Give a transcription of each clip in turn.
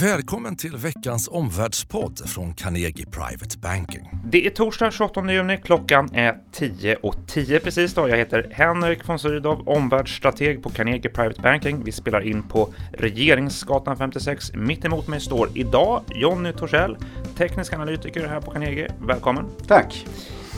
Välkommen till veckans omvärldspodd från Carnegie Private Banking. Det är torsdag 28 juni, klockan är 10.10 och 10 precis då. Jag heter Henrik von Sydow, omvärldsstrateg på Carnegie Private Banking. Vi spelar in på Regeringsgatan 56. Mitt emot mig står idag Jonny Torssell, teknisk analytiker här på Carnegie. Välkommen! Tack!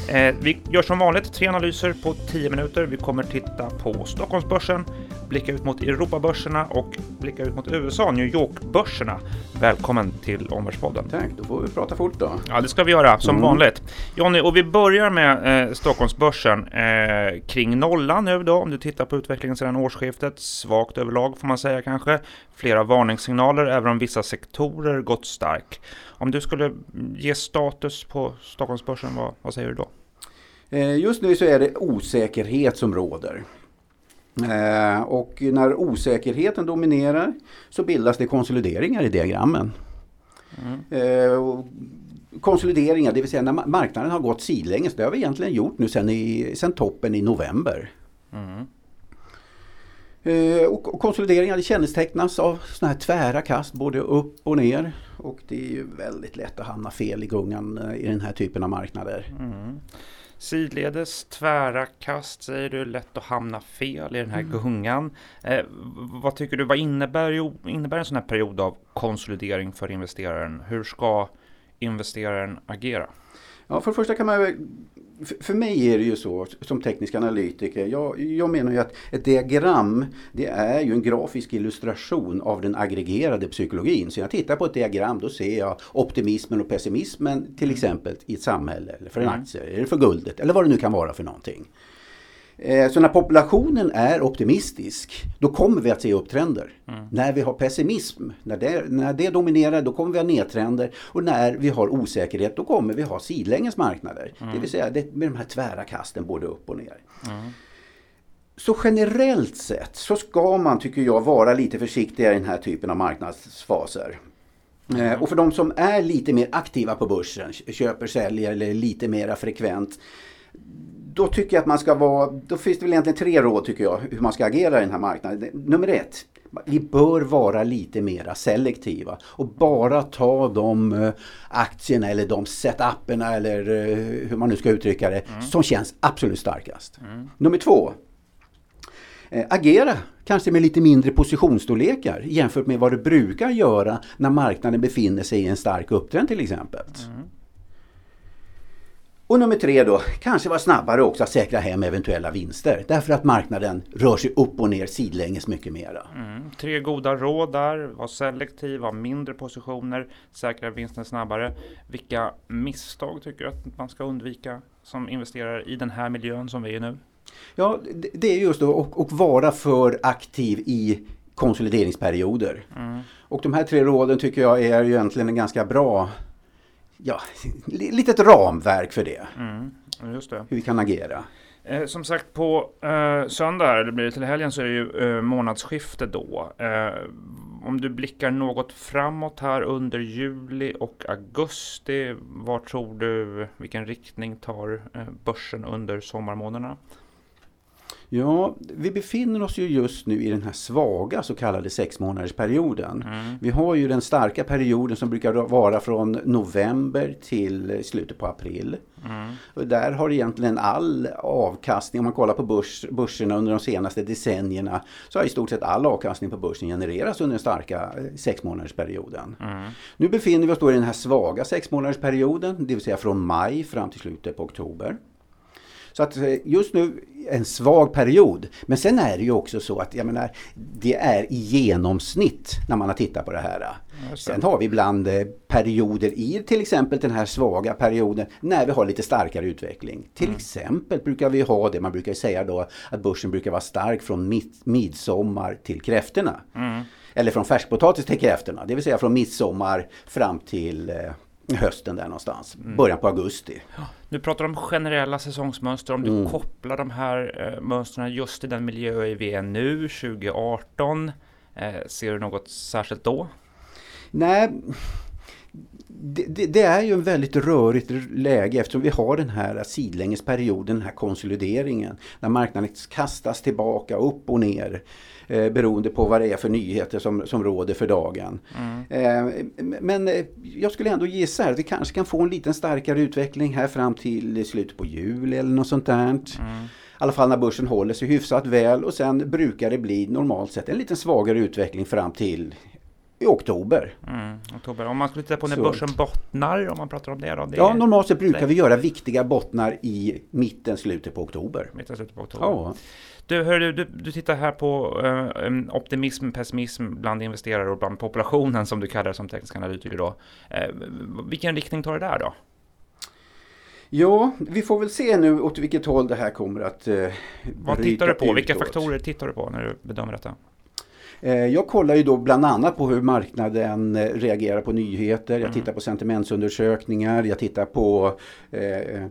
Eh, vi gör som vanligt tre analyser på 10 minuter. Vi kommer titta på Stockholmsbörsen, blicka ut mot Europabörserna och blicka ut mot USA, New York-börserna. Välkommen till Omvärldspodden. Tack, då får vi prata fort då. Ja, det ska vi göra som mm. vanligt. Jonny, och vi börjar med eh, Stockholmsbörsen eh, kring nollan nu då, om du tittar på utvecklingen sedan årsskiftet. Svagt överlag får man säga kanske. Flera varningssignaler, även om vissa sektorer gått stark. Om du skulle ge status på Stockholmsbörsen, vad, vad säger du då? Eh, just nu så är det osäkerhet som råder. Eh, och när osäkerheten dominerar så bildas det konsolideringar i diagrammen. Mm. Konsolideringar, det vill säga när marknaden har gått sidlänges. Det har vi egentligen gjort nu sedan, i, sen toppen i november. Mm. Och konsolideringar det kännetecknas av sådana här tvära kast både upp och ner. Och det är ju väldigt lätt att hamna fel i gungan i den här typen av marknader. Mm. Sidledes, tvära kast säger du, lätt att hamna fel i den här mm. gungan. Eh, vad tycker du, vad innebär, innebär en sån här period av konsolidering för investeraren? Hur ska investeraren agera? Ja, för det första kan man för mig är det ju så som teknisk analytiker. Jag, jag, menar ju att ett diagram det är ju en grafisk illustration av den aggregerade psykologin. Så jag tittar på ett diagram då ser jag optimismen och pessimismen till exempel i ett samhälle eller för en mm. aktie eller för guldet eller vad det nu kan vara för någonting. Eh, så när populationen är optimistisk, då kommer vi att se upptrender. Mm. När vi har pessimism, när det, när det dominerar, då kommer vi ha nedtrender. Och när vi har osäkerhet, då kommer vi ha sidlänges marknader. Mm. Det vill säga det, med de här tvära kasten både upp och ner. Mm. Så generellt sett så ska man, tycker jag, vara lite försiktigare i den här typen av marknadsfaser. Mm. Och för de som är lite mer aktiva på börsen, köper, säljer eller lite mera frekvent då tycker jag att man ska vara, då finns det väl egentligen tre råd tycker jag hur man ska agera i den här marknaden. Nummer ett, vi bör vara lite mera selektiva och bara ta de eh, aktierna eller de setuperna eller eh, hur man nu ska uttrycka det mm. som känns absolut starkast. Mm. Nummer två, eh, agera kanske med lite mindre positionsstorlekar jämfört med vad du brukar göra när marknaden befinner sig i en stark upptrend till exempel. Mm. Och nummer tre då, kanske vara snabbare också att säkra hem eventuella vinster. Därför att marknaden rör sig upp och ner sidlänges mycket mera. Mm, tre goda råd där, var selektiv, ha mindre positioner, säkra vinsten snabbare. Vilka misstag tycker du att man ska undvika som investerare i den här miljön som vi är nu? Ja, det är just att vara för aktiv i konsolideringsperioder. Mm. Och de här tre råden tycker jag är egentligen en ganska bra ja, litet ramverk för det. Mm, det. Hur vi kan agera. Eh, som sagt på eh, söndag, det blir till helgen, så är det ju eh, månadsskifte då. Eh, om du blickar något framåt här under juli och augusti, vad tror du, vilken riktning tar eh, börsen under sommarmånaderna? Ja, vi befinner oss ju just nu i den här svaga så kallade sexmånadersperioden. Mm. Vi har ju den starka perioden som brukar vara från november till slutet på april. Mm. Och där har egentligen all avkastning, om man kollar på börs, börserna under de senaste decennierna, så har i stort sett all avkastning på börsen genererats under den starka eh, sexmånadersperioden. Mm. Nu befinner vi oss då i den här svaga sexmånadersperioden, det vill säga från maj fram till slutet på oktober. Så att eh, just nu en svag period. Men sen är det ju också så att jag menar, det är i genomsnitt när man har tittat på det här. Sen har vi ibland eh, perioder i till exempel den här svaga perioden när vi har lite starkare utveckling. Till mm. exempel brukar vi ha det, man brukar säga då att börsen brukar vara stark från mid midsommar till kräftorna. Mm. Eller från färskpotatis till kräftorna, det vill säga från midsommar fram till eh, hösten där någonstans. Mm. Början på augusti. Du pratar om generella säsongsmönster. Om du mm. kopplar de här eh, mönstren just till den miljö vi är nu, 2018. Eh, ser du något särskilt då? Nej, det, det, det, är ju en väldigt rörigt läge eftersom vi har den här sidlängesperioden, den här konsolideringen. När marknaden kastas tillbaka upp och ner eh, beroende på vad det är för nyheter som, som råder för dagen. Mm. Eh, men eh, jag skulle ändå gissa att vi kanske kan få en liten starkare utveckling här fram till slutet på juli eller något sånt där. Mm. I alla fall när börsen håller sig hyfsat väl och sen brukar det bli normalt sett en lite svagare utveckling fram till i oktober. Mm, oktober. Om man skulle titta på när Så. börsen bottnar, om man pratar om det då? Det ja, normalt sett brukar vi göra viktiga bottnar i mitten, slutet på oktober. Mitten, slutet på oktober. Ja. Du, hör du, du, tittar här på uh, optimism, pessimism bland investerare och bland populationen som du kallar det som teknisk analytiker då. Uh, vilken riktning tar det där då? Ja, vi får väl se nu åt vilket håll det här kommer att uh, Vad tittar du på? Vilka faktorer tittar du på när du bedömer detta? Jag kollar ju då bland annat på hur marknaden reagerar på nyheter. Jag mm. tittar på sentimentsundersökningar. Jag tittar på eh,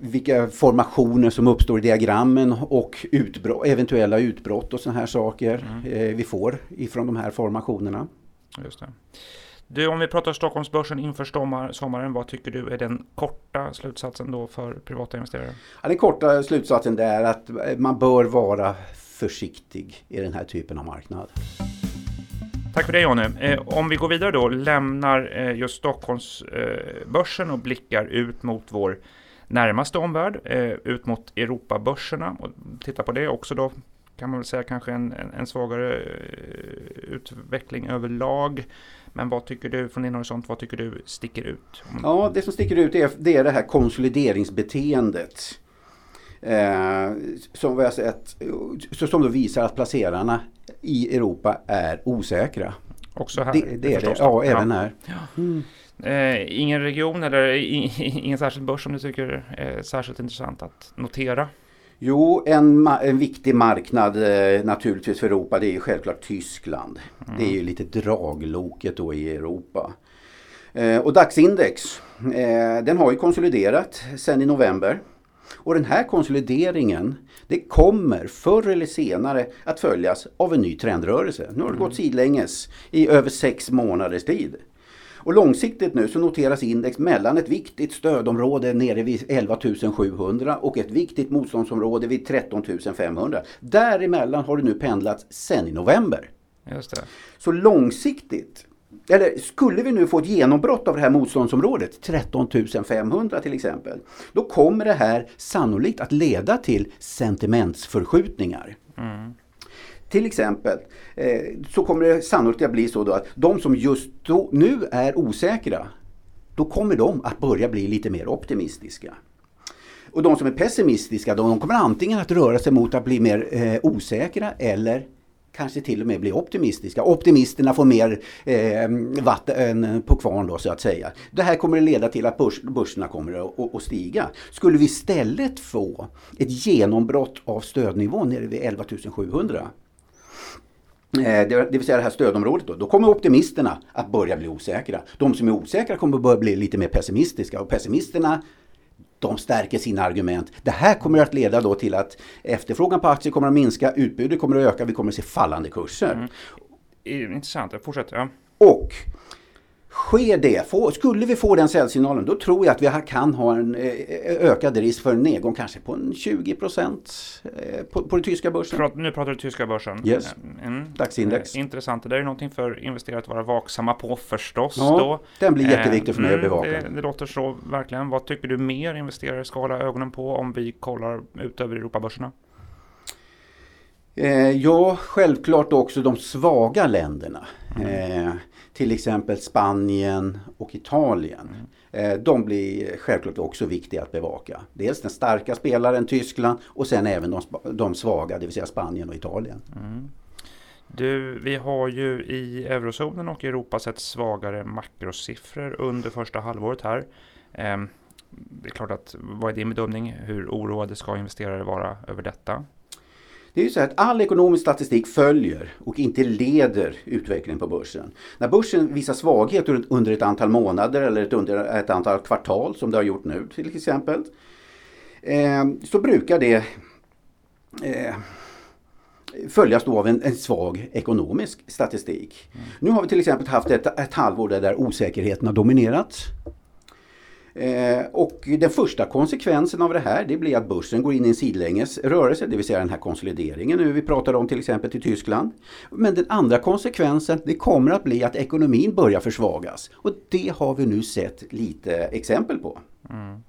vilka formationer som uppstår i diagrammen och utbrott, eventuella utbrott och sådana här saker mm. eh, vi får ifrån de här formationerna. Just det. Du, om vi pratar Stockholmsbörsen inför sommaren, vad tycker du är den korta slutsatsen då för privata investerare? Ja, den korta slutsatsen är att man bör vara försiktig i den här typen av marknad. Tack för det Jonny. Eh, om vi går vidare då, lämnar eh, just Stockholmsbörsen eh, och blickar ut mot vår närmaste omvärld, ut mot Europabörserna och titta på det också då kan man väl säga kanske en, en, svagare utveckling överlag. Men vad tycker du från din horisont, vad tycker du sticker ut? Ja, det som sticker ut är det, är det här konsolideringsbeteendet. Eh, som vi har sett, som då visar att placerarna i Europa är osäkra. Också här? Det, det är det, ja, även här. Ja. Mm. Eh, ingen region eller ingen särskild börs som du tycker är särskilt intressant att notera? Jo, en, en viktig marknad eh, naturligtvis för Europa det är ju självklart Tyskland. Mm. Det är ju lite dragloket då i Europa. Eh, och DAX-index, eh, den har ju konsoliderat sen i november. Och den här konsolideringen det kommer förr eller senare att följas av en ny trendrörelse. Nu har det mm. gått sidlänges i över sex månaders tid. Och långsiktigt nu så noteras index mellan ett viktigt stödområde nere vid 11 700 och ett viktigt motståndsområde vid 13 500. Däremellan har det nu pendlat sen i november. Just det. Så långsiktigt eller skulle vi nu få ett genombrott av det här motståndsområdet, 13 500 till exempel, då kommer det här sannolikt att leda till sentimentsförskjutningar. Mm. Till exempel eh, så kommer det sannolikt att bli så då att de som just då, nu är osäkra, då kommer de att börja bli lite mer optimistiska. Och de som är pessimistiska, de kommer antingen att röra sig mot att bli mer eh, osäkra eller kanske till och med blir optimistiska. Optimisterna får mer eh, vatten på kvarn då så att säga. Det här kommer att leda till att börs, börserna kommer att, att, stiga. Skulle vi istället få ett genombrott av stödnivån nere vid 11 700 eh, det vill säga det här stödområdet då. Då kommer optimisterna att börja bli osäkra. De som är osäkra kommer att börja bli lite mer pessimistiska och pessimisterna de stärker sina argument. Det här kommer att leda då till att efterfrågan på aktier kommer att minska, utbudet kommer att öka, vi kommer att se fallande kurser. Mm. Intressant, fortsätt. Ja. Och Sker det, skulle vi få den säljsignalen, då tror jag att vi kan ha en eh, ökad risk för en nedgång kanske på en 20 procent eh, på, på den tyska börsen. Nu pratar du tyska börsen. Yes. Mm. DAX-index. Intressant. Det är någonting för investerare att vara vaksamma på förstås. Ja, då. Den blir jätteviktig för mig att bevaka. Det, det låter så verkligen. Vad tycker du mer investerare ska hålla ögonen på om vi kollar ut över Europabörserna? Eh, ja, självklart också de svaga länderna. Mm. Eh, till exempel Spanien och Italien. Mm. Eh, de blir självklart också viktiga att bevaka. Dels den starka spelaren Tyskland och sen även de, de svaga, det vill säga Spanien och Italien. Mm. Du, vi har ju i eurozonen och Europa sett svagare makrosiffror under första halvåret här. Ehm, det är klart att, vad är din bedömning? Hur oroade ska investerare vara över detta? Det är ju så att all ekonomisk statistik följer och inte leder utvecklingen på börsen. När börsen visar svaghet under ett antal månader eller under ett antal kvartal som det har gjort nu till exempel. Eh, så brukar det eh, följas då av en, en svag ekonomisk statistik. Mm. Nu har vi till exempel haft ett, ett halvår där, där osäkerheten har dominerat. Eh, och den första konsekvensen av det här det blir att börsen går in i en sidlänges rörelse, det vill säga den här konsolideringen nu vi pratar om till exempel till Tyskland. Men den andra konsekvensen det kommer att bli att ekonomin börjar försvagas. Och det har vi nu sett lite exempel på. Mm.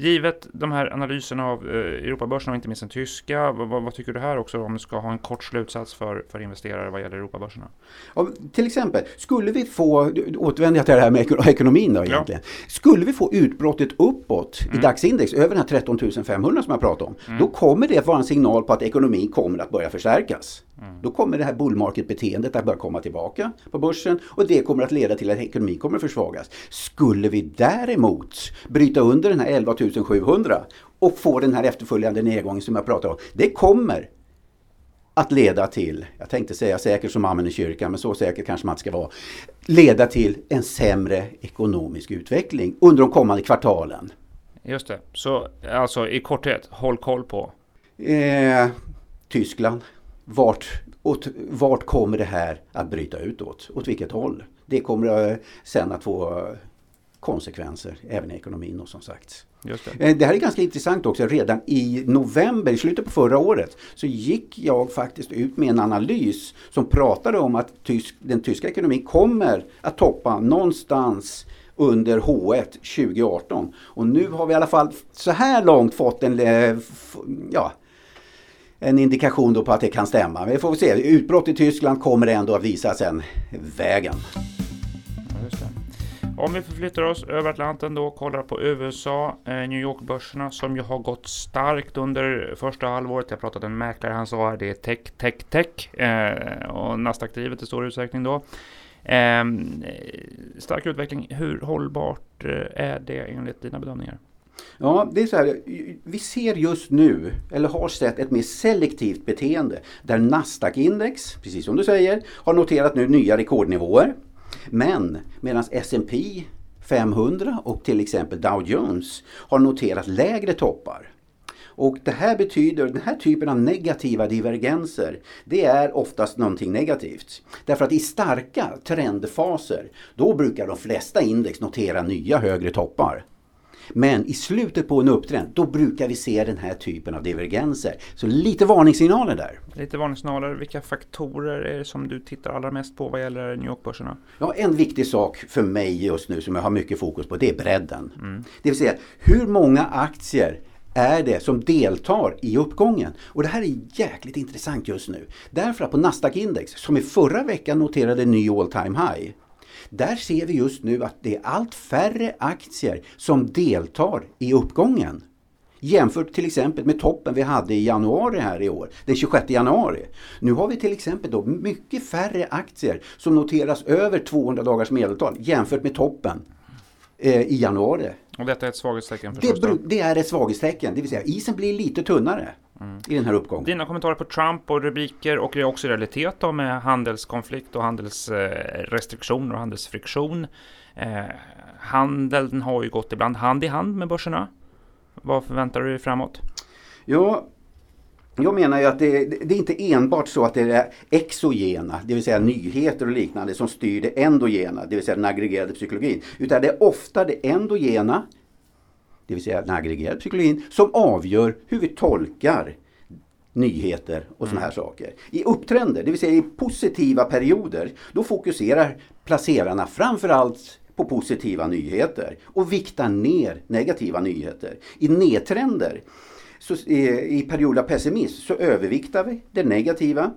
Givet de här analyserna av eh, Europabörsen och inte minst den tyska, vad, vad, tycker du här också om du ska ha en kort slutsats för, för investerare vad gäller Europabörserna? Ja, till exempel, skulle vi få, återvänder jag till det här med ekonomin då egentligen. Ja. Skulle vi få utbrottet uppåt mm. i dagsindex över den här 13 500 som jag pratade om, mm. då kommer det att vara en signal på att ekonomin kommer att börja förstärkas. Mm. Då kommer det här bull market-beteendet att börja komma tillbaka på börsen och det kommer att leda till att ekonomin kommer att försvagas. Skulle vi däremot bryta under den här 11 700 och få den här efterföljande nedgången som jag pratar om. Det kommer att leda till, jag tänkte säga säkert som amen i kyrkan, men så säker kanske man inte ska vara, leda till en sämre ekonomisk utveckling under de kommande kvartalen. Just det, så alltså i korthet, håll koll på? Eh, Tyskland, vart, åt, vart kommer det här att bryta ut åt? Åt vilket håll? Det kommer sen att få konsekvenser även i ekonomin och som sagt. Det. Eh, det. här är ganska intressant också. Redan i november, i slutet på förra året, så gick jag faktiskt ut med en analys som pratade om att tysk, den tyska ekonomin kommer att toppa någonstans under H1 2018. Och nu har vi i alla fall så här långt fått en, eh, ja, en indikation då på att det kan stämma. Men vi får se. Utbrott i Tyskland kommer ändå att visa sen vägen. Om vi förflyttar oss över Atlanten då och kollar på USA, eh, New York-börserna som ju har gått starkt under första halvåret. Jag pratade med en mäklare, han sa att det är tech, tech, tech eh, och Nasdaq-drivet i stor utsträckning då. Ehm, eh, stark utveckling, hur hållbart eh, är det enligt dina bedömningar? Ja, det är så här. Vi ser just nu, eller har sett ett mer selektivt beteende där Nasdaq-index, precis som du säger, har noterat nu nya rekordnivåer. Men medan S&P 500 och till exempel Dow Jones har noterat lägre toppar. Och det här betyder, den här typen av negativa divergenser, det är oftast någonting negativt. Därför att i starka trendfaser, då brukar de flesta index notera nya högre toppar. Men i slutet på en upptrend, då brukar vi se den här typen av divergenser. Så lite varningssignaler där. Lite varningssignaler. Vilka faktorer är det som du tittar allra mest på vad gäller New York-börserna? Ja, en viktig sak för mig just nu som jag har mycket fokus på, det är bredden. Mm. Det vill säga, hur många aktier är det som deltar i uppgången. Och det här är jäkligt intressant just nu. Därför att på Nasdaq-index, som i förra veckan noterade ny all time high, där ser vi just nu att det är allt färre aktier som deltar i uppgången. Jämfört till exempel med toppen vi hade i januari här i år, den 26 januari. Nu har vi till exempel då mycket färre aktier som noteras över 200 dagars medeltal jämfört med toppen eh, i januari. Och detta är ett svaghetstecken? Det, det är ett svaghetstecken, det vill säga isen blir lite tunnare. Mm. i den här uppgången. Dina kommentarer på Trump och rubriker och det är också realitet då med handelskonflikt och handelsrestriktioner och handelsfriktion. Eh, handeln har ju gått ibland hand i hand med börserna. Vad förväntar du dig framåt? Ja, jag menar ju att det, det, är inte enbart så att det är exogena, det vill säga nyheter och liknande som styr det endogena, det vill säga den aggregerade psykologin. Utan det är ofta det endogena, det vill säga den aggregerade psykologin, som avgör hur vi tolkar nyheter och sådana här mm. saker. I upptrender, det vill säga i positiva perioder, då fokuserar placerarna framförallt på positiva nyheter och viktar ner negativa nyheter. I nedtrender, så, i perioder av pessimism, så överviktar vi det negativa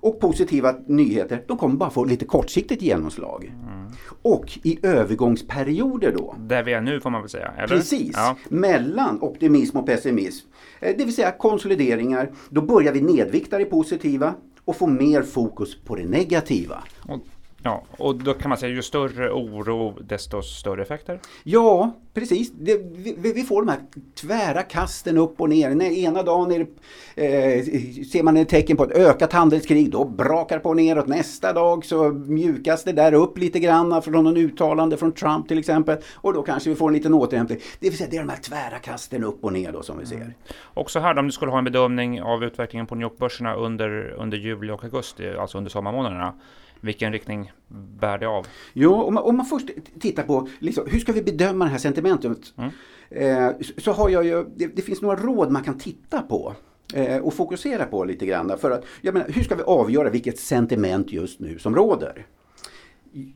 och positiva nyheter, de kommer bara få lite kortsiktigt genomslag. Mm. Och i övergångsperioder då. Där vi är nu får man väl säga? Eller? Precis, ja. mellan optimism och pessimism. Eh, det vill säga konsolideringar, då börjar vi nedvikta det positiva och få mer fokus på det negativa. Och Ja, och då kan man säga ju större oro desto större effekter. Ja, precis. Det, vi, vi, får de här tvära kasten upp och ner. Den ena dagen är det, eh, ser man ett tecken på ett ökat handelskrig, då brakar på neråt. Nästa dag så mjukas det där upp lite grann från någon uttalande från Trump till exempel. Och då kanske vi får en liten återhämtning. Det vill säga det är de här tvära kasten upp och ner då som vi ser. Mm. Också här om du skulle ha en bedömning av utvecklingen på New York-börserna under, under juli och augusti, alltså under sommarmånaderna. Vilken riktning bär det av? Jo, om man, om man först tittar på liksom, hur ska vi bedöma det här sentimentet? Mm. Eh, så har jag ju, det, det, finns några råd man kan titta på eh, och fokusera på lite grann. För att, jag menar, hur ska vi avgöra vilket sentiment just nu som råder?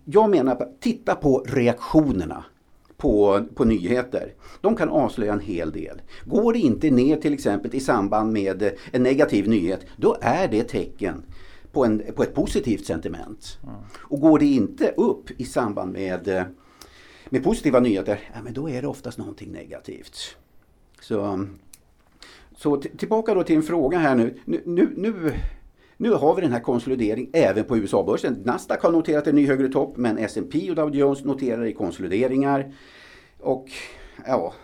Jag menar, titta på reaktionerna på, på nyheter. De kan avslöja en hel del. Går det inte ner till exempel i samband med en negativ nyhet, då är det tecken på, en, på ett positivt sentiment. Mm. Och går det inte upp i samband med, eh, med positiva nyheter, ja, men då är det oftast någonting negativt. Så, så tillbaka då till en fråga här nu. Nu, nu, nu, nu har vi den här konsolidering även på USA-börsen. Nasdaq har noterat en ny högre topp men S&P och Dow Jones noterar i konsolideringar. Och ja,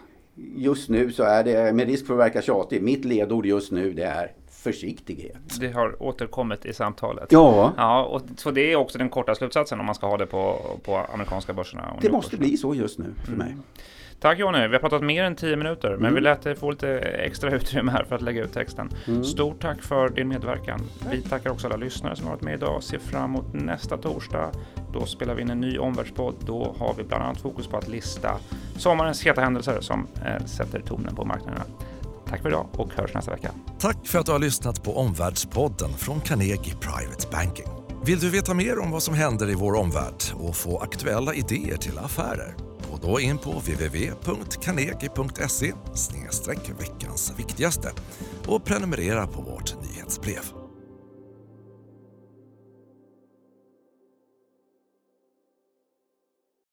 just nu så är det, med risk för att verka tjatig, mitt ledord just nu det är försiktighet. Det har återkommit i samtalet. Ja. ja och, så det är också den korta slutsatsen om man ska ha det på, på amerikanska börserna? Det måste bli så just nu för mm. mig. Tack Jonny, vi har pratat mer än 10 minuter mm. men vi lät dig få lite extra utrymme här för att lägga ut texten. Mm. Stort tack för din medverkan. Vi tackar också alla lyssnare som har varit med idag. Ser fram emot nästa torsdag. Då spelar vi in en ny omvärldspodd. Då har vi bland annat fokus på att lista sommarens heta händelser som eh, sätter tonen på marknaderna. Tack för idag och hörs nästa vecka. Tack för att du har lyssnat på Omvärldspodden från Carnegie Private Banking. Vill du veta mer om vad som händer i vår omvärld och få aktuella idéer till affärer? Gå då in på www.carnegie.se veckans viktigaste och prenumerera på vårt nyhetsbrev.